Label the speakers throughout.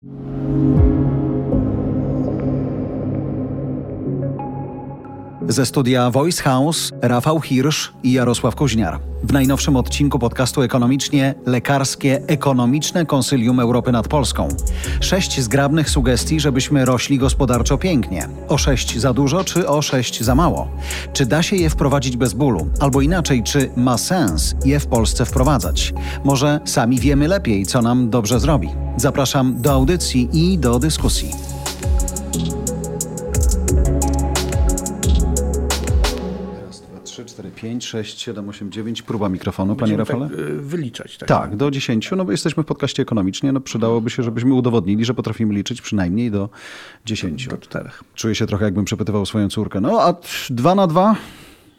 Speaker 1: Thank you. Ze studia Voice House Rafał Hirsch i Jarosław Kuźniar. W najnowszym odcinku podcastu Ekonomicznie Lekarskie Ekonomiczne Konsylium Europy nad Polską. Sześć zgrabnych sugestii, żebyśmy rośli gospodarczo pięknie. O sześć za dużo, czy o sześć za mało? Czy da się je wprowadzić bez bólu? Albo inaczej, czy ma sens je w Polsce wprowadzać? Może sami wiemy lepiej, co nam dobrze zrobi. Zapraszam do audycji i do dyskusji. 5, 6, 7, 8, 9. Próba mikrofonu,
Speaker 2: Będziemy panie
Speaker 1: Rafale?
Speaker 2: Tak, y, wyliczać. Tak.
Speaker 1: tak, do 10, no bo jesteśmy w podcaście ekonomicznie, no przydałoby się, żebyśmy udowodnili, że potrafimy liczyć przynajmniej do 10.
Speaker 2: Do 4.
Speaker 1: Czuję się trochę jakbym przepytywał swoją córkę, no a 2 na 2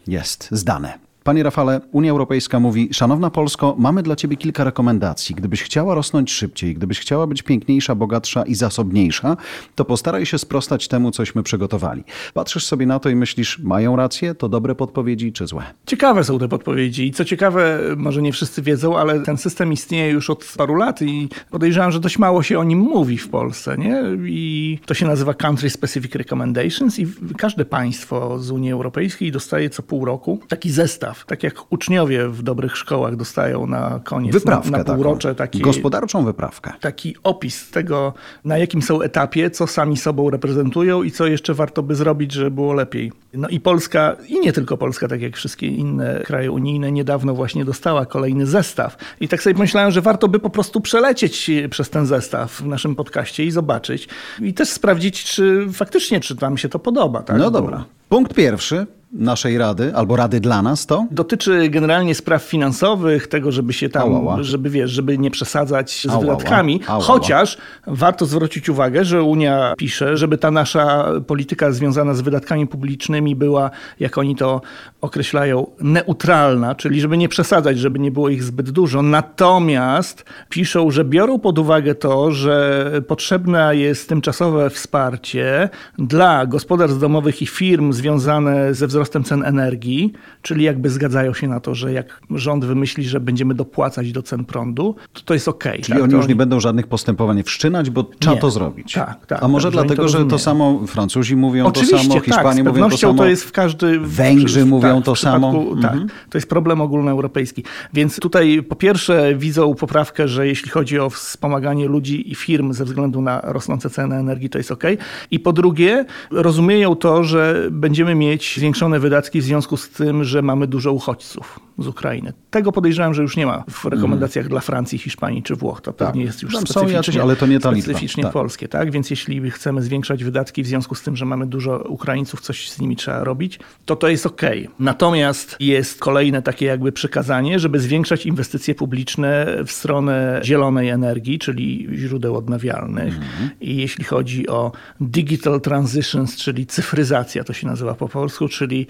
Speaker 1: jest zdane. Panie Rafale, Unia Europejska mówi, szanowna Polsko, mamy dla ciebie kilka rekomendacji. Gdybyś chciała rosnąć szybciej, gdybyś chciała być piękniejsza, bogatsza i zasobniejsza, to postaraj się sprostać temu, cośmy przygotowali. Patrzysz sobie na to i myślisz, mają rację, to dobre podpowiedzi czy złe?
Speaker 2: Ciekawe są te podpowiedzi i co ciekawe, może nie wszyscy wiedzą, ale ten system istnieje już od paru lat i podejrzewam, że dość mało się o nim mówi w Polsce, nie? I to się nazywa Country Specific Recommendations i każde państwo z Unii Europejskiej dostaje co pół roku taki zestaw, tak jak uczniowie w dobrych szkołach dostają na koniec,
Speaker 1: Wyprawkę
Speaker 2: na, na półrocze
Speaker 1: taką.
Speaker 2: taki...
Speaker 1: Gospodarczą wyprawkę.
Speaker 2: taki opis tego, na jakim są etapie, co sami sobą reprezentują i co jeszcze warto by zrobić, żeby było lepiej. No i Polska, i nie tylko Polska, tak jak wszystkie inne kraje unijne, niedawno właśnie dostała kolejny zestaw. I tak sobie pomyślałem, że warto by po prostu przelecieć przez ten zestaw w naszym podcaście i zobaczyć. I też sprawdzić, czy faktycznie, czy wam się to podoba. Tak?
Speaker 1: No dobra. Punkt pierwszy naszej rady, albo rady dla nas to?
Speaker 2: Dotyczy generalnie spraw finansowych, tego, żeby się tam,
Speaker 1: Ałała.
Speaker 2: żeby wiesz, żeby nie przesadzać z
Speaker 1: Ałała.
Speaker 2: wydatkami.
Speaker 1: Ałała.
Speaker 2: Chociaż warto zwrócić uwagę, że Unia pisze, żeby ta nasza polityka związana z wydatkami publicznymi była, jak oni to określają, neutralna, czyli żeby nie przesadzać, żeby nie było ich zbyt dużo. Natomiast piszą, że biorą pod uwagę to, że potrzebne jest tymczasowe wsparcie dla gospodarstw domowych i firm związane ze wzrostem cen energii, czyli jakby zgadzają się na to, że jak rząd wymyśli, że będziemy dopłacać do cen prądu, to to jest okej.
Speaker 1: Czyli
Speaker 2: tak?
Speaker 1: oni już nie będą żadnych postępowań wszczynać, bo trzeba
Speaker 2: Nie.
Speaker 1: to zrobić.
Speaker 2: Tak, tak,
Speaker 1: A może
Speaker 2: tak,
Speaker 1: dlatego,
Speaker 2: to
Speaker 1: że to samo Francuzi mówią
Speaker 2: Oczywiście,
Speaker 1: to samo,
Speaker 2: tak,
Speaker 1: Hiszpanie
Speaker 2: z
Speaker 1: mówią to
Speaker 2: pewnością
Speaker 1: samo.
Speaker 2: to jest w każdy...
Speaker 1: Węgrzy
Speaker 2: w-
Speaker 1: mówią
Speaker 2: tak,
Speaker 1: to samo.
Speaker 2: Tak,
Speaker 1: Mhm.
Speaker 2: to jest problem ogólnoeuropejski. Więc tutaj po pierwsze widzą poprawkę, że jeśli chodzi o wspomaganie ludzi i firm ze względu na rosnące ceny energii, to jest ok. I po drugie rozumieją to, że będziemy mieć zwiększone wydatki w związku z tym, że mamy dużo uchodźców z Ukrainy. Tego podejrzewam, że już nie ma w rekomendacjach dla Francji, Hiszpanii czy Włoch. To pewnie jest już
Speaker 1: Tam
Speaker 2: specyficznie,
Speaker 1: jacyś, ale to nie ta
Speaker 2: specyficznie
Speaker 1: Tak.
Speaker 2: polskie, tak? Więc jeśli chcemy zwiększać wydatki w związku z tym, że mamy dużo Ukraińców, coś z nimi trzeba robić, to to jest ok. Natomiast jest kolejne takie jakby przykazanie, żeby zwiększać inwestycje publiczne w stronę zielonej energii, czyli źródeł odnawialnych.
Speaker 1: Mhm.
Speaker 2: I jeśli chodzi o digital transitions, czyli cyfryzacja, to się nazywa po polsku, czyli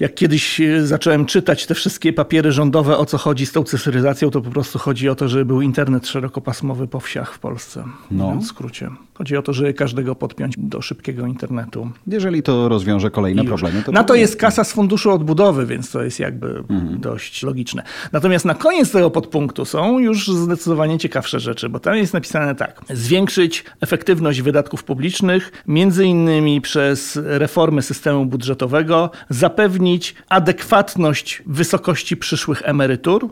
Speaker 2: jak kiedyś e, zacząłem czytać te wszystkie papiery rządowe, o co chodzi z tą cyfryzacją, to po prostu chodzi o to, żeby był internet szerokopasmowy po wsiach w Polsce.
Speaker 1: No.
Speaker 2: W skrócie. Chodzi o to, żeby każdego podpiąć do szybkiego internetu.
Speaker 1: Jeżeli to rozwiąże kolejne problemy, to
Speaker 2: Na to jest kasa z funduszu odbudowy, więc to jest jakby dość logiczne. Natomiast na koniec tego podpunktu są już zdecydowanie ciekawsze rzeczy, bo tam jest napisane tak. Zwiększyć efektywność wydatków publicznych, między innymi przez reformy systemu budżetowego, zapewnić adekwatność wysokości przyszłych emerytur,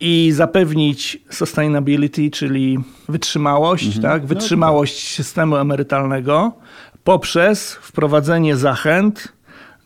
Speaker 2: i zapewnić sustainability, czyli wytrzymałość, tak? wytrzymałość systemu emerytalnego poprzez wprowadzenie zachęt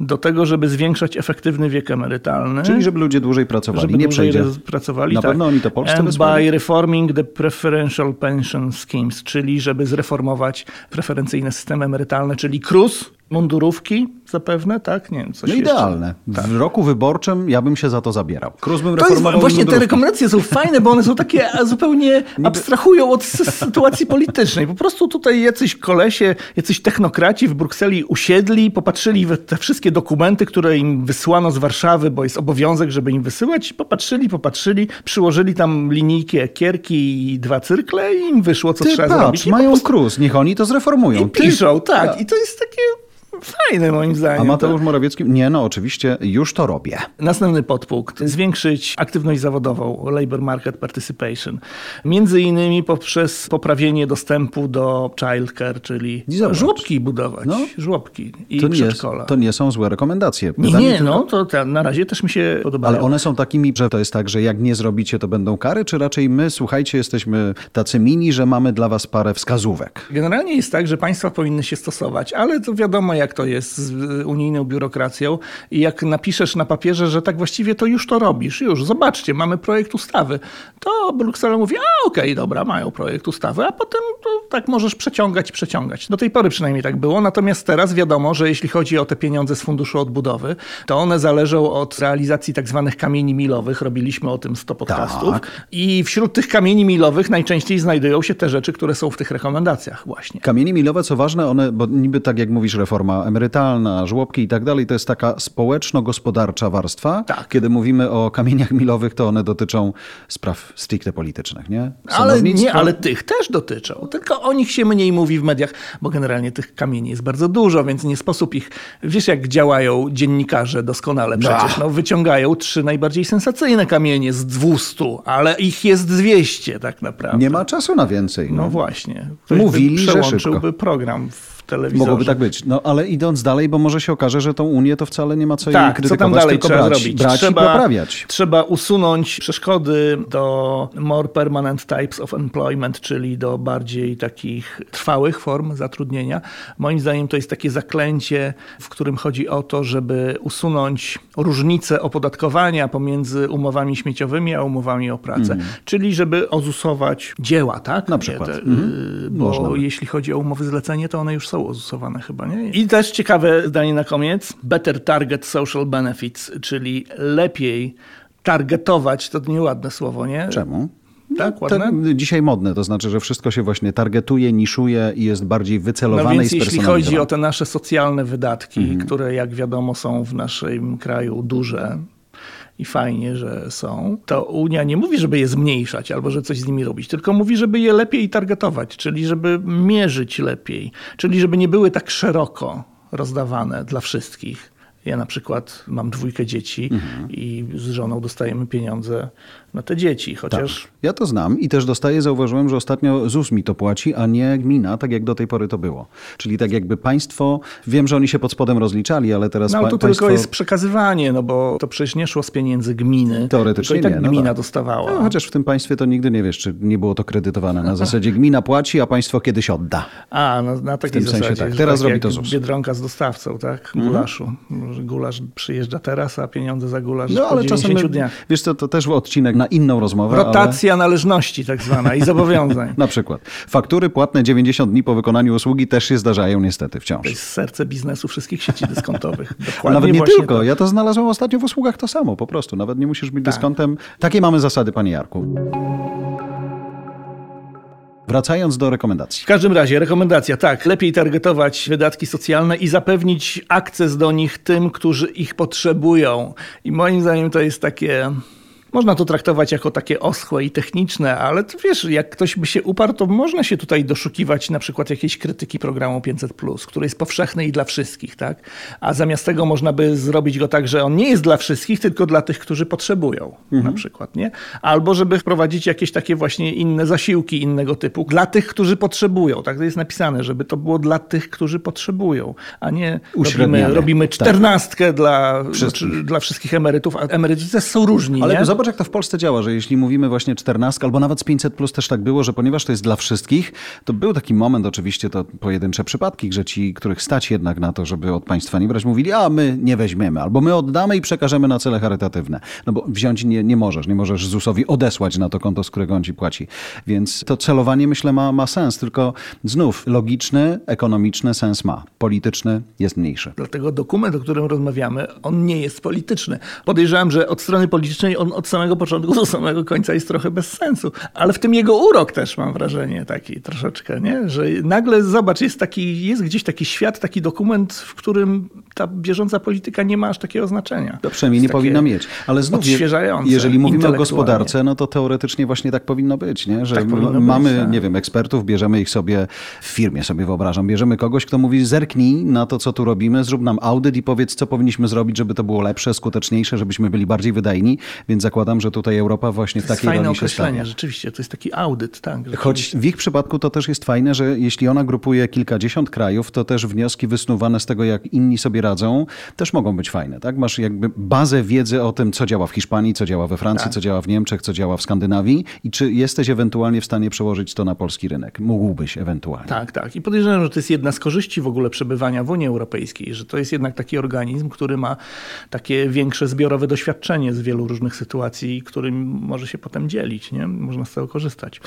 Speaker 2: do tego, żeby zwiększać efektywny wiek emerytalny.
Speaker 1: Czyli żeby ludzie dłużej pracowali,
Speaker 2: żeby
Speaker 1: nie
Speaker 2: dłużej
Speaker 1: przejdzie.
Speaker 2: pracowali.
Speaker 1: Na
Speaker 2: tak.
Speaker 1: pewno oni to Polsce
Speaker 2: And by reforming the preferential pension schemes, czyli żeby zreformować preferencyjne systemy emerytalne, czyli KRUS, mundurówki zapewne, tak? Nie wiem, coś
Speaker 1: No idealne. W roku wyborczym ja bym się za to zabierał. Kruz bym
Speaker 2: To jest, właśnie te rekomendacje są fajne, bo one są takie zupełnie abstrahują od sytuacji politycznej. Po prostu tutaj jacyś kolesie, jacyś technokraci w Brukseli usiedli, popatrzyli w te wszystkie dokumenty, które im wysłano z Warszawy, bo jest obowiązek, żeby im wysyłać. Popatrzyli, popatrzyli, przyłożyli tam linijki ekierki i dwa cyrkle i im wyszło, co
Speaker 1: Ty
Speaker 2: trzeba
Speaker 1: patrz,
Speaker 2: zrobić. I
Speaker 1: mają
Speaker 2: prostu-
Speaker 1: niech oni to zreformują.
Speaker 2: I piszą, tak. I to jest takie Fajne moim zdaniem.
Speaker 1: A Mateusz Morawiecki? Nie, no oczywiście już to robię.
Speaker 2: Następny podpunkt. Zwiększyć aktywność zawodową, labor market participation. Między innymi poprzez poprawienie dostępu do childcare, czyli żłobki budować. No, żłobki i
Speaker 1: to
Speaker 2: przedszkola.
Speaker 1: Nie, to nie są złe rekomendacje.
Speaker 2: Nie, nie, tylko... no to ta, na razie też mi się podobają.
Speaker 1: Ale one są takimi, że to jest tak, że jak nie zrobicie, to będą kary, czy raczej my, słuchajcie, jesteśmy tacy mini, że mamy dla was parę wskazówek?
Speaker 2: Generalnie jest tak, że państwa powinny się stosować, ale to wiadomo, jak to jest z unijną biurokracją i jak napiszesz na papierze, że tak właściwie to już to robisz, już, zobaczcie, mamy projekt ustawy, to Bruksela mówi, a okej, okay, dobra, mają projekt ustawy, a potem tak możesz przeciągać i przeciągać. Do tej pory przynajmniej tak było, natomiast teraz wiadomo, że jeśli chodzi o te pieniądze z Funduszu Odbudowy, to one zależą od realizacji tak zwanych kamieni milowych. Robiliśmy o tym 100 podcastów. Tak. I wśród tych kamieni milowych najczęściej znajdują się te rzeczy, które są w tych rekomendacjach właśnie.
Speaker 1: Kamienie milowe, co ważne, one, bo niby tak jak mówisz, reforma emerytalna, żłobki i tak dalej, to jest taka społeczno-gospodarcza warstwa. Tak. Kiedy mówimy o kamieniach milowych, to one dotyczą spraw stricte politycznych, nie?
Speaker 2: Ale nie, ale tych też dotyczą. Tylko o nich się mniej mówi w mediach, bo generalnie tych kamieni jest bardzo dużo, więc nie sposób ich... Wiesz, jak działają dziennikarze doskonale przecież. No, wyciągają trzy najbardziej sensacyjne kamienie z 200, ale ich jest 200 tak naprawdę.
Speaker 1: Nie ma czasu na więcej.
Speaker 2: No, no właśnie.
Speaker 1: Ktoś Mówili,
Speaker 2: że
Speaker 1: szybko.
Speaker 2: program w telewizorze.
Speaker 1: Mogłoby tak być. No ale idąc dalej, bo może się okaże, że tą Unię to wcale nie ma co
Speaker 2: tak,
Speaker 1: jej krytykować,
Speaker 2: co tam dalej
Speaker 1: tylko
Speaker 2: trzeba
Speaker 1: brać,
Speaker 2: zrobić?
Speaker 1: brać
Speaker 2: trzeba,
Speaker 1: i poprawiać.
Speaker 2: Trzeba usunąć przeszkody do more permanent types of employment, czyli do bardziej takich trwałych form zatrudnienia. Moim zdaniem to jest takie zaklęcie, w którym chodzi o to, żeby usunąć różnice opodatkowania pomiędzy umowami śmieciowymi a umowami o pracę. Mm. Czyli żeby ozusować dzieła, tak?
Speaker 1: Na przykład.
Speaker 2: Te, mm. Bo Można. jeśli chodzi o umowy zlecenie, to one już są ozusowane chyba, nie? I też ciekawe zdanie na koniec. Better target social benefits, czyli lepiej targetować, to nieładne słowo, nie?
Speaker 1: Czemu?
Speaker 2: Tak, ładne? Ten,
Speaker 1: dzisiaj modne, to znaczy, że wszystko się właśnie targetuje, niszuje i jest bardziej wycelowane
Speaker 2: no więc
Speaker 1: i
Speaker 2: jeśli chodzi o te nasze socjalne wydatki, mhm. które jak wiadomo są w naszym kraju duże, i fajnie, że są, to Unia nie mówi, żeby je zmniejszać albo że coś z nimi robić, tylko mówi, żeby je lepiej targetować, czyli żeby mierzyć lepiej, czyli żeby nie były tak szeroko rozdawane dla wszystkich. Ja na przykład mam dwójkę dzieci mhm. i z żoną dostajemy pieniądze na te dzieci, chociaż...
Speaker 1: Tak. Ja to znam i też dostaję, zauważyłem, że ostatnio ZUS mi to płaci, a nie gmina, tak jak do tej pory to było. Czyli tak jakby państwo, wiem, że oni się pod spodem rozliczali, ale teraz
Speaker 2: No
Speaker 1: ale
Speaker 2: to
Speaker 1: państwo...
Speaker 2: tylko jest przekazywanie, no bo to przecież nie szło z pieniędzy gminy.
Speaker 1: Teoretycznie
Speaker 2: i tak
Speaker 1: nie,
Speaker 2: no gmina
Speaker 1: tak.
Speaker 2: dostawała.
Speaker 1: No, chociaż w tym państwie to nigdy nie wiesz, czy nie było to kredytowane. Na zasadzie gmina płaci, a państwo kiedyś odda.
Speaker 2: A, no na takiej
Speaker 1: w tym
Speaker 2: zasadzie.
Speaker 1: Sensie, tak. Teraz
Speaker 2: tak
Speaker 1: robi to ZUS.
Speaker 2: Biedronka z dostawcą, tak? Mhm. Gulaszu. Gulasz przyjeżdża teraz, a pieniądze za gulasz
Speaker 1: no, ale
Speaker 2: po
Speaker 1: czasem,
Speaker 2: dniach.
Speaker 1: Wiesz co, to też odcinek na inną rozmowę.
Speaker 2: Rotacja ale... należności tak zwana i zobowiązań.
Speaker 1: na przykład. Faktury płatne 90 dni po wykonaniu usługi też się zdarzają niestety wciąż.
Speaker 2: To jest serce biznesu wszystkich sieci dyskontowych. Dokładnie
Speaker 1: Nawet nie tylko.
Speaker 2: To.
Speaker 1: Ja to znalazłem ostatnio w usługach to samo po prostu. Nawet nie musisz być tak. dyskontem. Takie mamy zasady, panie Jarku. Wracając do rekomendacji.
Speaker 2: W każdym razie, rekomendacja, tak, lepiej targetować wydatki socjalne i zapewnić akces do nich tym, którzy ich potrzebują. I moim zdaniem to jest takie można to traktować jako takie oschłe i techniczne, ale to wiesz, jak ktoś by się uparł, to można się tutaj doszukiwać na przykład jakiejś krytyki programu 500+, który jest powszechny i dla wszystkich, tak? A zamiast tego można by zrobić go tak, że on nie jest dla wszystkich, tylko dla tych, którzy potrzebują, mhm. na przykład, nie? Albo żeby wprowadzić jakieś takie właśnie inne zasiłki innego typu dla tych, którzy potrzebują, tak? To jest napisane, żeby to było dla tych, którzy potrzebują, a nie robimy, robimy tak. czternastkę tak. dla, wszystkich. dla wszystkich emerytów, a emeryci są różni,
Speaker 1: Ale
Speaker 2: nie?
Speaker 1: Zobacz, jak to w Polsce działa, że jeśli mówimy właśnie 14 albo nawet z 500 plus też tak było, że ponieważ to jest dla wszystkich, to był taki moment, oczywiście to pojedyncze przypadki, że ci, których stać jednak na to, żeby od państwa nie brać, mówili, a my nie weźmiemy, albo my oddamy i przekażemy na cele charytatywne. No bo wziąć nie, nie możesz, nie możesz ZUS-owi odesłać na to konto, z którego on ci płaci. Więc to celowanie, myślę, ma, ma sens, tylko znów logiczny, ekonomiczny sens ma. Polityczny jest mniejszy.
Speaker 2: Dlatego dokument, o którym rozmawiamy, on nie jest polityczny. Podejrzewam, że od strony politycznej on od od samego początku do samego końca jest trochę bez sensu. Ale w tym jego urok też mam wrażenie taki troszeczkę, nie? że nagle zobacz, jest, taki, jest gdzieś taki świat, taki dokument, w którym ta bieżąca polityka nie ma aż takiego znaczenia.
Speaker 1: To przynajmniej nie powinna mieć. Ale znów, jeżeli mówimy o gospodarce, no to teoretycznie właśnie tak powinno być, nie? że tak mamy, być, tak. nie wiem, ekspertów, bierzemy ich sobie w firmie, sobie wyobrażam, bierzemy kogoś, kto mówi zerknij na to, co tu robimy, zrób nam audyt i powiedz, co powinniśmy zrobić, żeby to było lepsze, skuteczniejsze, żebyśmy byli bardziej wydajni, więc zakładam, że tutaj Europa właśnie w takiej roli się stawia.
Speaker 2: rzeczywiście, to jest taki audyt. Tak,
Speaker 1: Choć w ich przypadku to też jest fajne, że jeśli ona grupuje kilkadziesiąt krajów, to też wnioski wysnuwane z tego, jak inni sobie radzą, też mogą być fajne. Tak? Masz jakby bazę wiedzy o tym, co działa w Hiszpanii, co działa we Francji, tak. co działa w Niemczech, co działa w Skandynawii i czy jesteś ewentualnie w stanie przełożyć to na polski rynek. Mógłbyś ewentualnie.
Speaker 2: Tak, tak. I podejrzewam, że to jest jedna z korzyści w ogóle przebywania w Unii Europejskiej, że to jest jednak taki organizm, który ma takie większe zbiorowe doświadczenie z wielu różnych sytuacji, którym może się potem dzielić. Nie? Można z tego korzystać.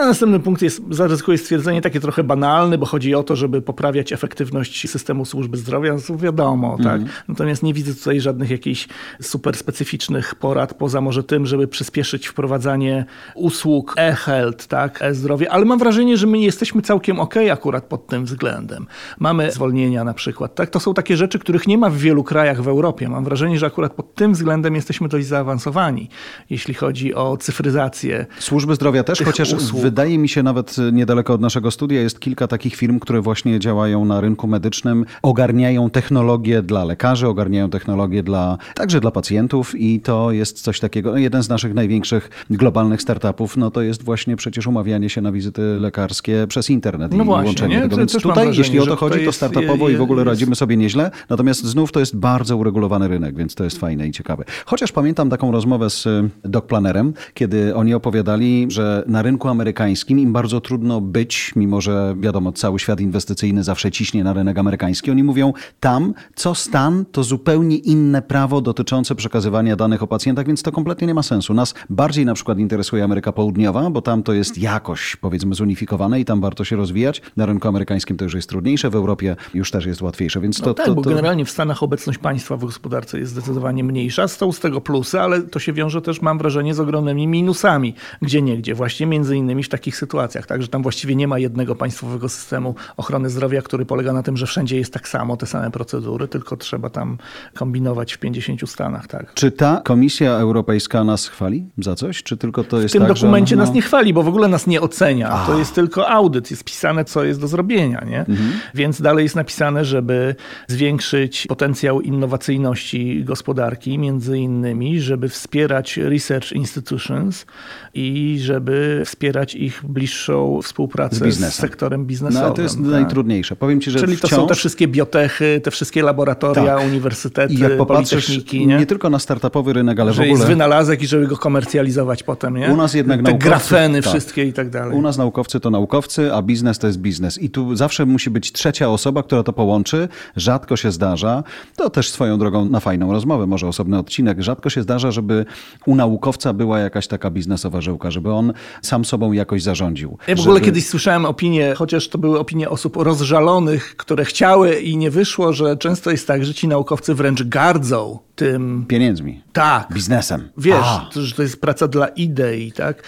Speaker 2: A następny punkt jest, zaryzykuję stwierdzenie takie trochę banalne, bo chodzi o to, żeby poprawiać efektywność systemu służby zdrowia. No, wiadomo, tak. Mhm. Natomiast nie widzę tutaj żadnych jakichś super specyficznych porad, poza może tym, żeby przyspieszyć wprowadzanie usług e-health, tak, e-zdrowie, ale mam wrażenie, że my jesteśmy całkiem ok akurat pod tym względem. Mamy zwolnienia na przykład, tak? To są takie rzeczy, których nie ma w wielu krajach w Europie. Mam wrażenie, że akurat pod tym względem jesteśmy dość zaawansowani, jeśli chodzi o cyfryzację.
Speaker 1: Służby zdrowia też, chociaż usług. wydaje mi się nawet niedaleko od naszego studia jest kilka takich firm, które właśnie działają na rynku medycznym, ogarniają technologię dla lekarzy, ogarniają technologię dla, także dla pacjentów i to jest coś takiego. Jeden z naszych największych globalnych startupów, no to jest właśnie przecież umawianie się na wizyty lekarskie przez internet
Speaker 2: no
Speaker 1: i
Speaker 2: właśnie,
Speaker 1: łączenie
Speaker 2: nie?
Speaker 1: tego. Więc tutaj, wrażenie, jeśli o to chodzi, to startupowo jest, i w ogóle radzimy sobie nieźle. Natomiast znów to jest bardzo uregulowany rynek, więc to jest fajne i ciekawe. Chociaż pamiętam taką rozmowę z y, Doc Planerem, kiedy oni opowiadali, że na rynku amerykańskim im bardzo trudno być, mimo że wiadomo, cały świat inwestycyjny zawsze ciśnie na rynek amerykański. Oni mówią, tam co stan, to zupełnie inne prawo dotyczące przekazywania danych o pacjentach, więc to kompletnie nie ma sensu. Nas bardziej na przykład interesuje Ameryka Południowa, bo tam to jest jakoś, powiedzmy, zunifikowane i tam warto się rozwijać. Na rynku amerykańskim to już jest trudniejsze, w Europie już też jest łatwiejsze, więc to...
Speaker 2: No tak,
Speaker 1: to,
Speaker 2: bo generalnie w Stanach obecność państwa w gospodarce jest zdecydowanie mniejsza. Są z tego plusy, ale to się wiąże też, mam wrażenie, z ogromnymi minusami, gdzie niegdzie. Właśnie między innymi w takich sytuacjach, tak, że tam właściwie nie ma jednego państwowego systemu ochrony zdrowia, który polega na tym, że wszędzie jest tak samo, te same procedury, tylko trzeba tam kombinować w 50 stanach. Tak.
Speaker 1: Czy ta Komisja Europejska nas chwali za coś, czy tylko to jest
Speaker 2: W tym
Speaker 1: tak,
Speaker 2: dokumencie
Speaker 1: no...
Speaker 2: nas nie chwali, bo w ogóle nas nie ocenia. A. To jest tylko audyt, jest pisane, co jest do zrobienia. Nie? Mhm. Więc dalej jest napisane, żeby zwiększyć potencjał innowacyjności gospodarki, między innymi, żeby wspierać research institutions i żeby wspierać ich bliższą współpracę z, z sektorem biznesowym.
Speaker 1: No, to jest tak. najtrudniejsze. Powiem ci, że
Speaker 2: Czyli
Speaker 1: wciąż...
Speaker 2: to są te wszystkie biotechy, te wszystkie laboratoria, tak. uniwersytety, I jak popatrzysz nie?
Speaker 1: nie tylko na startupowy rynek, ale
Speaker 2: że
Speaker 1: w ogóle...
Speaker 2: jest wynalazek i żeby go komercjalizować potem, nie?
Speaker 1: U nas jednak
Speaker 2: Te
Speaker 1: naukowcy...
Speaker 2: grafeny tak. wszystkie i tak dalej.
Speaker 1: U nas naukowcy to naukowcy, a biznes to jest biznes. I tu zawsze musi być trzecia osoba, która to połączy. Rzadko się zdarza. To też swoją drogą na fajną rozmowę, może osobny odcinek. Rzadko się zdarza, żeby u naukowca była jakaś taka biznesowa żyłka, żeby on sam sobą jakoś zarządził.
Speaker 2: Ja w ogóle kiedyś słyszałem opinie, chociaż to były opinie osób rozżalonych, które chciały i nie wyszło, że często jest tak, że ci naukowcy wręcz gardzą tym...
Speaker 1: Pieniędzmi.
Speaker 2: Tak.
Speaker 1: Biznesem.
Speaker 2: Wiesz, to, że to jest praca dla idei, tak?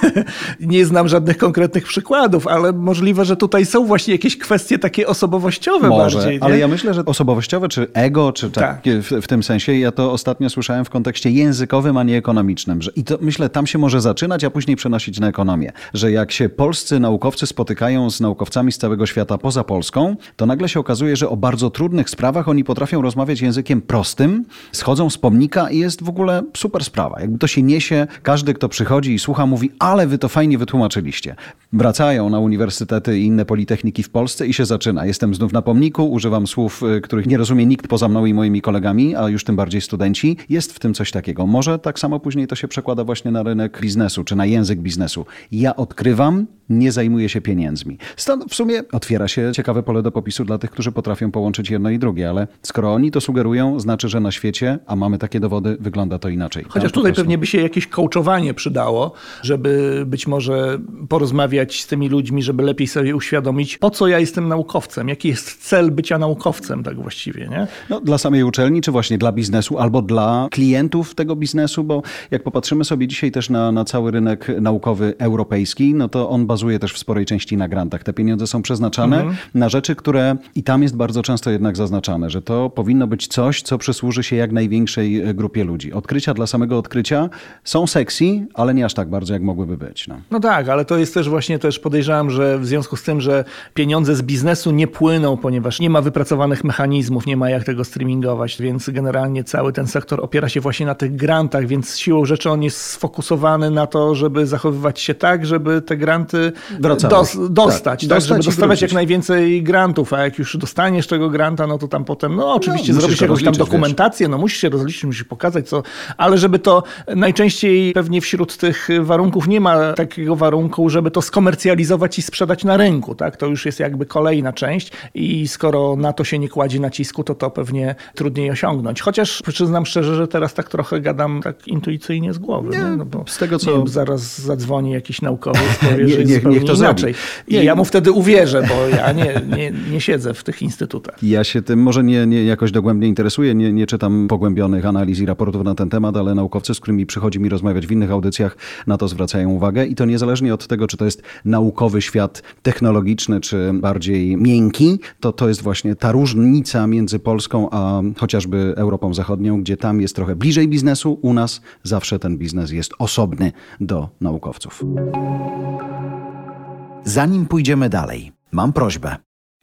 Speaker 2: nie znam żadnych konkretnych przykładów, ale możliwe, że tutaj są właśnie jakieś kwestie takie osobowościowe
Speaker 1: Może,
Speaker 2: bardziej. Nie?
Speaker 1: ale ja myślę, że osobowościowe, czy ego, czy tak, tak. W, w, tym sensie, ja to ostatnio słyszałem w kontekście językowym, a nie ekonomicznym. Że, I to myślę, tam się może zaczynać, a później przenosić na ekonomię. Że jak się polscy naukowcy spotykają z naukowcami z całego świata poza Polską, to nagle się okazuje, że o bardzo trudnych sprawach oni potrafią rozmawiać językiem prostym, schodzą z pomnika i jest w ogóle super sprawa. Jakby to się niesie, każdy, kto przychodzi i słucha, mówi, ale wy to fajnie wytłumaczyliście. Wracają na uniwersytety i inne politechniki w Polsce i się zaczyna. Jestem znów na pomniku, używam słów, y, których nie rozumie nikt poza mną i moimi kolegami, a już tym bardziej studenci. Jest w tym coś takiego. Może tak samo później to się przekłada właśnie na rynek biznesu, czy na język biznesu. Ja odkrywam, nie zajmuję się pieniędzmi. Stąd w sumie otwiera się ciekawe pole do popisu dla tych, którzy potrafią połączyć jedno i drugie, ale skoro oni to sugerują, znaczy, że na świecie, a mamy takie dowody, wygląda to inaczej.
Speaker 2: Chociaż tutaj prostu... pewnie by się jakieś coachowanie przydało, żeby być może porozmawiać porozmawiać z tymi ludźmi, żeby lepiej sobie uświadomić, po co ja jestem naukowcem, jaki jest cel bycia naukowcem tak właściwie, nie?
Speaker 1: No, dla samej uczelni, czy właśnie dla biznesu, albo dla klientów tego biznesu, bo jak popatrzymy sobie dzisiaj też na, na cały rynek naukowy europejski, no to on bazuje też w sporej części na grantach. Te pieniądze są przeznaczane mhm. na rzeczy, które i tam jest bardzo często jednak zaznaczane, że to powinno być coś, co przysłuży się jak największej e, grupie ludzi. Odkrycia dla samego odkrycia są sexy, ale nie aż tak bardzo, jak mogłyby być. No.
Speaker 2: no tak, ale to jest też właśnie też podejrzewam, że w związku z tym, że pieniądze z biznesu nie płyną, ponieważ nie ma wypracowanych mechanizmów, nie ma jak tego streamingować, więc generalnie cały ten sektor opiera się właśnie na tych grantach, więc siłą rzeczy on jest sfokusowany na to, żeby zachowywać się tak, żeby te granty dos, dostać, tak, tak, żeby dostawać jak najwięcej grantów, a jak już dostaniesz tego granta, no to tam potem, no oczywiście no, zrobisz jakąś tam dokumentację, wiesz. no musisz się rozliczyć, musisz pokazać co, ale żeby to najczęściej pewnie wśród tych warunków nie ma takiego warunku, żeby to skomercjalizować i sprzedać na rynku, tak? To już jest jakby kolejna część i skoro na to się nie kładzie nacisku, to to pewnie trudniej osiągnąć. Chociaż przyznam szczerze, że teraz tak trochę gadam tak intuicyjnie z głowy. Nie, nie? No bo, z tego co... Wiem, zaraz zadzwoni jakiś naukowiec, powie, nie, że niech, niech to inaczej. Nie, ja mu wtedy uwierzę, bo ja nie, nie, nie siedzę w tych instytutach.
Speaker 1: Ja się tym może nie, nie jakoś dogłębnie interesuję, nie, nie czytam pogłębionych analiz i raportów na ten temat, ale naukowcy, z którymi przychodzi mi rozmawiać w innych audycjach, na to zwracają uwagę i to niezależnie od tego, czy to jest naukowy świat technologiczny, czy bardziej miękki, to to jest właśnie ta różnica między Polską a chociażby Europą Zachodnią, gdzie tam jest trochę bliżej biznesu, u nas zawsze ten biznes jest osobny do naukowców. Zanim pójdziemy dalej, mam prośbę.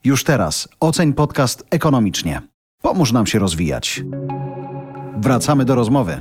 Speaker 1: Już teraz oceń podcast ekonomicznie. Pomóż nam się rozwijać. Wracamy do rozmowy.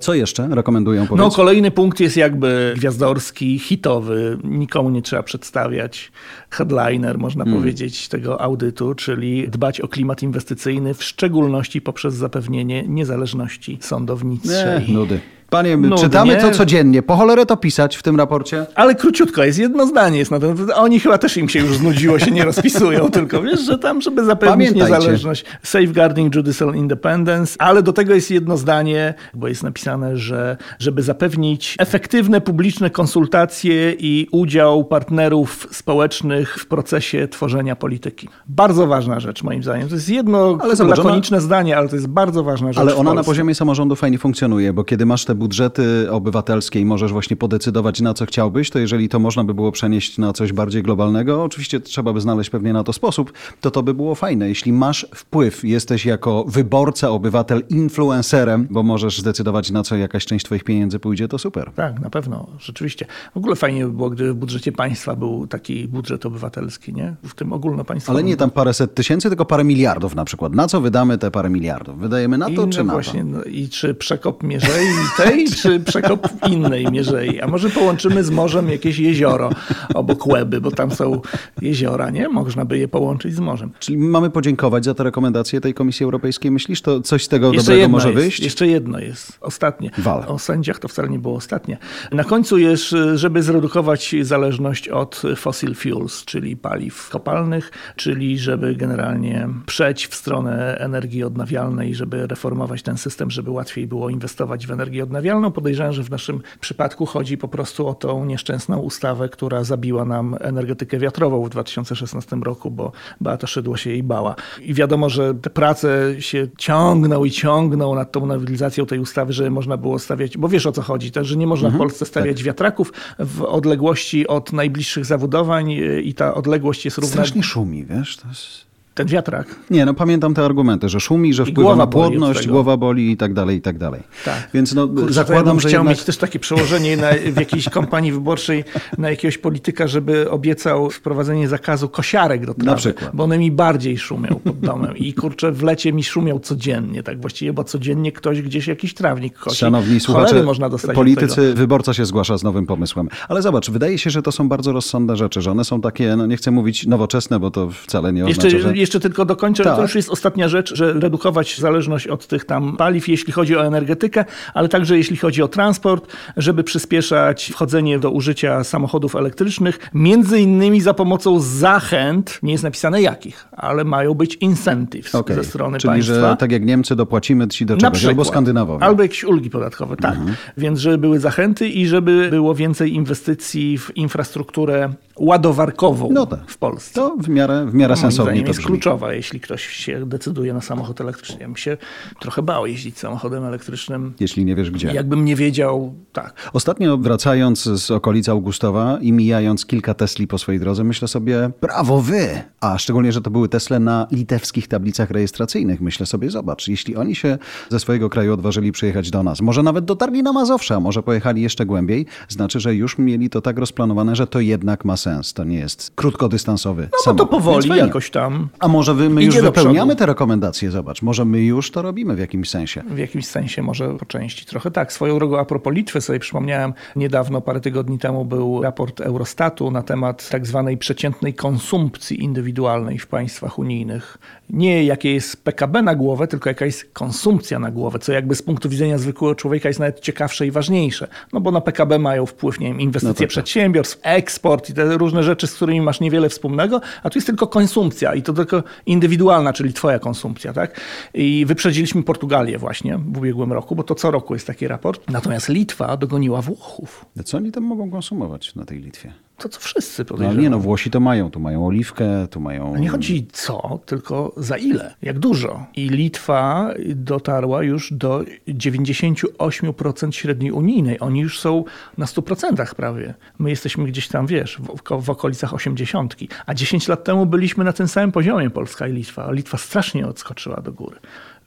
Speaker 1: Co jeszcze rekomendują powiedzieć?
Speaker 2: No kolejny punkt jest jakby gwiazdorski, hitowy, nikomu nie trzeba przedstawiać. Headliner, można hmm. powiedzieć, tego audytu, czyli dbać o klimat inwestycyjny, w szczególności poprzez zapewnienie niezależności sądowniczej.
Speaker 1: Nie, nudy. Panie, Nudnie. czytamy to codziennie. Po cholerę to pisać w tym raporcie?
Speaker 2: Ale króciutko, jest jedno zdanie. Jest na ten, oni chyba też im się już znudziło, się nie rozpisują, tylko wiesz, że tam, żeby zapewnić niezależność, safeguarding judicial independence, ale do tego jest jedno zdanie, bo jest napisane, że żeby zapewnić efektywne publiczne konsultacje i udział partnerów społecznych w procesie tworzenia polityki. Bardzo ważna rzecz moim zdaniem. To jest jedno ale lakoniczne zdanie, ale to jest bardzo ważna rzecz.
Speaker 1: Ale ona na poziomie samorządu fajnie funkcjonuje, bo kiedy masz te budżety obywatelskie i możesz właśnie podecydować na co chciałbyś, to jeżeli to można by było przenieść na coś bardziej globalnego, oczywiście trzeba by znaleźć pewnie na to sposób, to to by było fajne. Jeśli masz wpływ, jesteś jako wyborca, obywatel, influencerem, bo możesz zdecydować na co jakaś część twoich pieniędzy pójdzie, to super.
Speaker 2: Tak, na pewno, rzeczywiście. W ogóle fajnie by było, gdyby w budżecie państwa był taki budżet obywatelski, nie? W tym ogólnopaństwowym.
Speaker 1: Ale nie tam paręset tysięcy, tylko parę miliardów na przykład. Na co wydamy te parę miliardów? Wydajemy na to, I czy no na właśnie, to? No,
Speaker 2: I czy przekop mierzei tej, czy przekop innej mierzei? A może połączymy z morzem jakieś jezioro obok Łeby, bo tam są jeziora, nie? Można by je połączyć z morzem.
Speaker 1: Czyli mamy podziękować za te rekomendacje tej Komisji Europejskiej. Myślisz, to coś z tego jeszcze dobrego może
Speaker 2: jest,
Speaker 1: wyjść?
Speaker 2: Jeszcze jedno jest, ostatnie.
Speaker 1: Wale.
Speaker 2: O sędziach to wcale nie było ostatnie. Na końcu jest, żeby zredukować zależność od fossil fuels, czyli paliw kopalnych, czyli żeby generalnie przejść w stronę energii odnawialnej, żeby reformować ten system, żeby łatwiej było inwestować w energię odnawialną. Podejrzewam, że w naszym przypadku chodzi po prostu o tą nieszczęsną ustawę, która zabiła nam energetykę wiatrową w 2016 roku, bo Beata Szydło się jej bała. I wiadomo, że te prace się ciągną i ciągną nad tą nowelizacją tej ustawy, że można było stawiać, bo wiesz o co chodzi, też, że nie można mhm, w Polsce stawiać tak. wiatraków w odległości od najbliższych zabudowań i ta odległość jest równa...
Speaker 1: Strasznie szumi, wiesz, to jest
Speaker 2: ten wiatrak.
Speaker 1: Nie, no pamiętam te argumenty, że szumi, że I wpływa na płodność, głowa boli i tak dalej, i tak dalej.
Speaker 2: Tak.
Speaker 1: Więc no, Kurczę, zakładam,
Speaker 2: ja
Speaker 1: że
Speaker 2: chciał jednak... mieć też takie przełożenie na, w jakiejś kampanii wyborczej na jakiegoś polityka, żeby obiecał wprowadzenie zakazu kosiarek do trawy, na przykład. bo one mi bardziej szumią pod domem i kurczę, w lecie mi szumią codziennie, tak właściwie, bo codziennie ktoś gdzieś jakiś trawnik kosi.
Speaker 1: Szanowni słuchacze, można dostać politycy, wyborca się zgłasza z nowym pomysłem. Ale zobacz, wydaje się, że to są bardzo rozsądne rzeczy, że one są takie, no nie chcę mówić nowoczesne, bo to wcale nie oznacza,
Speaker 2: jeszcze,
Speaker 1: że
Speaker 2: jeszcze tylko dokończę,
Speaker 1: Tak.
Speaker 2: to już jest ostatnia rzecz, że redukować zależność od tych tam paliw, jeśli chodzi o energetykę, ale także jeśli chodzi o transport, żeby przyspieszać wchodzenie do użycia samochodów elektrycznych, między innymi za pomocą zachęt, nie jest napisane jakich, ale mają być incentives
Speaker 1: Okej.
Speaker 2: ze strony
Speaker 1: Czyli,
Speaker 2: państwa.
Speaker 1: że tak jak Niemcy dopłacimy ci do czegoś,
Speaker 2: przykład.
Speaker 1: albo Skandynawowie.
Speaker 2: Albo jakieś ulgi podatkowe, tak.
Speaker 1: Mhm.
Speaker 2: Więc żeby były zachęty i żeby było więcej inwestycji w infrastrukturę ładowarkową
Speaker 1: No tak.
Speaker 2: w Polsce.
Speaker 1: To w miarę, w miarę
Speaker 2: Moim
Speaker 1: sensownie to brzmi.
Speaker 2: Kluczowa, jeśli ktoś się decyduje na samochód elektryczny. Ja bym się trochę bał jeździć samochodem elektrycznym.
Speaker 1: Jeśli nie wiesz gdzie.
Speaker 2: Jakbym nie wiedział, tak.
Speaker 1: Ostatnio wracając z okolic Augustowa i mijając kilka Tesli po swojej drodze, myślę sobie, brawo wy! A szczególnie, że to były Tesle na litewskich tablicach rejestracyjnych. Myślę sobie, zobacz, jeśli oni się ze swojego kraju odważyli przyjechać do nas, może nawet dotarli na Mazowsze, a może pojechali jeszcze głębiej, znaczy, że już mieli to tak rozplanowane, że to jednak ma sens. To nie jest krótkodystansowy
Speaker 2: No bo to
Speaker 1: samochód.
Speaker 2: powoli
Speaker 1: Więc fajnie.
Speaker 2: jakoś tam
Speaker 1: A może wy, my już wypełniamy te rekomendacje, zobacz. Może my już to robimy w jakimś sensie.
Speaker 2: w jakimś sensie może po części trochę tak. Swoją drogą a propos Litwy sobie przypomniałem, niedawno, parę tygodni temu był raport Eurostatu na temat tak zwanej przeciętnej konsumpcji indywidualnej w państwach unijnych. Nie jakie jest PKB na głowę, tylko jaka jest konsumpcja na głowę, co jakby z punktu widzenia zwykłego człowieka jest nawet ciekawsze i ważniejsze. No bo na PKB mają wpływ, nie wiem, inwestycje
Speaker 1: No tak.
Speaker 2: przedsiębiorstw, eksport i te różne rzeczy, z którymi masz niewiele wspólnego, a tu jest tylko konsumpcja i to tylko indywidualna, czyli twoja konsumpcja, tak? I wyprzedziliśmy Portugalię właśnie w ubiegłym roku, bo to co roku jest taki raport. Natomiast Litwa dogoniła Włochów.
Speaker 1: Co oni tam mogą konsumować na tej Litwie?
Speaker 2: To co wszyscy
Speaker 1: No, ale
Speaker 2: podejrzewam.
Speaker 1: nie no, Włosi to mają. Tu mają oliwkę, tu mają...
Speaker 2: Nie chodzi co, tylko za ile, jak dużo. I Litwa dotarła już do 98% średniej unijnej. Oni już są na 100% prawie. My jesteśmy gdzieś tam, wiesz, w, w okolicach 80. A 10 lat temu byliśmy na tym samym poziomie, Polska i Litwa. Litwa strasznie odskoczyła do góry.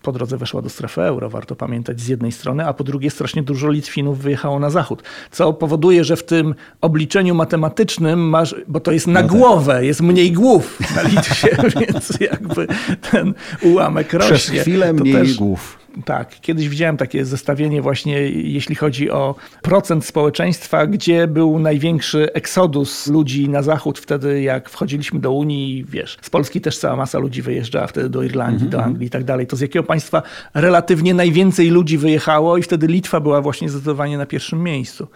Speaker 2: Po drodze weszła do strefy euro, warto pamiętać z jednej strony, a po drugie strasznie dużo Litwinów wyjechało na zachód, co powoduje, że w tym obliczeniu matematycznym masz, bo to jest na
Speaker 1: No tak.
Speaker 2: głowę, jest mniej głów na Litwie, więc jakby ten ułamek rośnie.
Speaker 1: Przez chwilę mniej
Speaker 2: też-
Speaker 1: głów.
Speaker 2: Tak, kiedyś widziałem takie zestawienie właśnie, jeśli chodzi o procent społeczeństwa, gdzie był największy eksodus ludzi na zachód wtedy, jak wchodziliśmy do Unii, wiesz, z Polski też cała masa ludzi wyjeżdżała wtedy do Irlandii, do Anglii i tak dalej. To z jakiego państwa relatywnie najwięcej ludzi wyjechało i wtedy Litwa była właśnie zdecydowanie na pierwszym miejscu.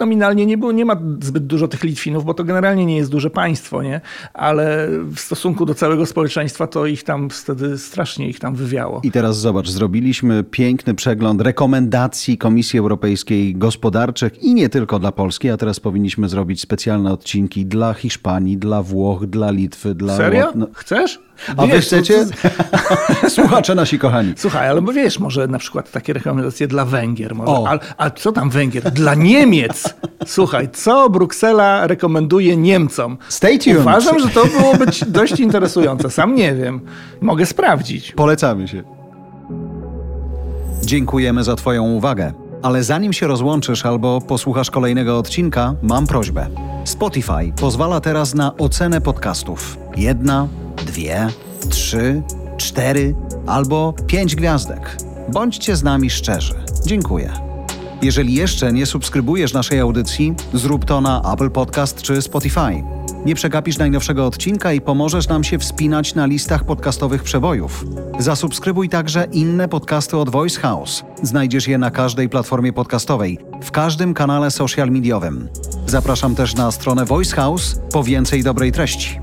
Speaker 2: Nominalnie nie, było, nie ma zbyt dużo tych Litwinów, bo to generalnie nie jest duże państwo, nie? ale w stosunku do całego społeczeństwa to ich tam wtedy strasznie ich tam wywiało.
Speaker 1: I teraz zobacz, zrobiliśmy piękny przegląd rekomendacji Komisji Europejskiej gospodarczych i nie tylko dla Polski, a teraz powinniśmy zrobić specjalne odcinki dla Hiszpanii, dla Włoch, dla Litwy, dla...
Speaker 2: Serio?
Speaker 1: No,
Speaker 2: Chcesz?
Speaker 1: a wy
Speaker 2: Wiesz,
Speaker 1: chcecie?
Speaker 2: to-
Speaker 1: Słuchacze nasi kochani.
Speaker 2: Słuchaj, ale bo wiesz, może na przykład takie rekomendacje dla Węgier. Może, a, a co tam Węgier? Dla Niemiec! Słuchaj, co Bruksela rekomenduje Niemcom?
Speaker 1: Stay tuned.
Speaker 2: Uważam, że to byłoby ci- dość interesujące. Sam nie wiem. Mogę sprawdzić.
Speaker 1: Polecamy się. Dziękujemy za Twoją uwagę. Ale zanim się rozłączysz albo posłuchasz kolejnego odcinka, mam prośbę. Spotify pozwala teraz na ocenę podcastów. Jedna, dwie, trzy, cztery albo pięć gwiazdek. Bądźcie z nami szczerzy. Dziękuję. Jeżeli jeszcze nie subskrybujesz naszej audycji, zrób to na Apple Podcast czy Spotify. Nie przegapisz najnowszego odcinka i pomożesz nam się wspinać na listach podcastowych przebojów. Zasubskrybuj także inne podcasty od Voice House. Znajdziesz je na każdej platformie podcastowej, w każdym kanale social mediowym. Zapraszam też na stronę Voice House po więcej dobrej treści.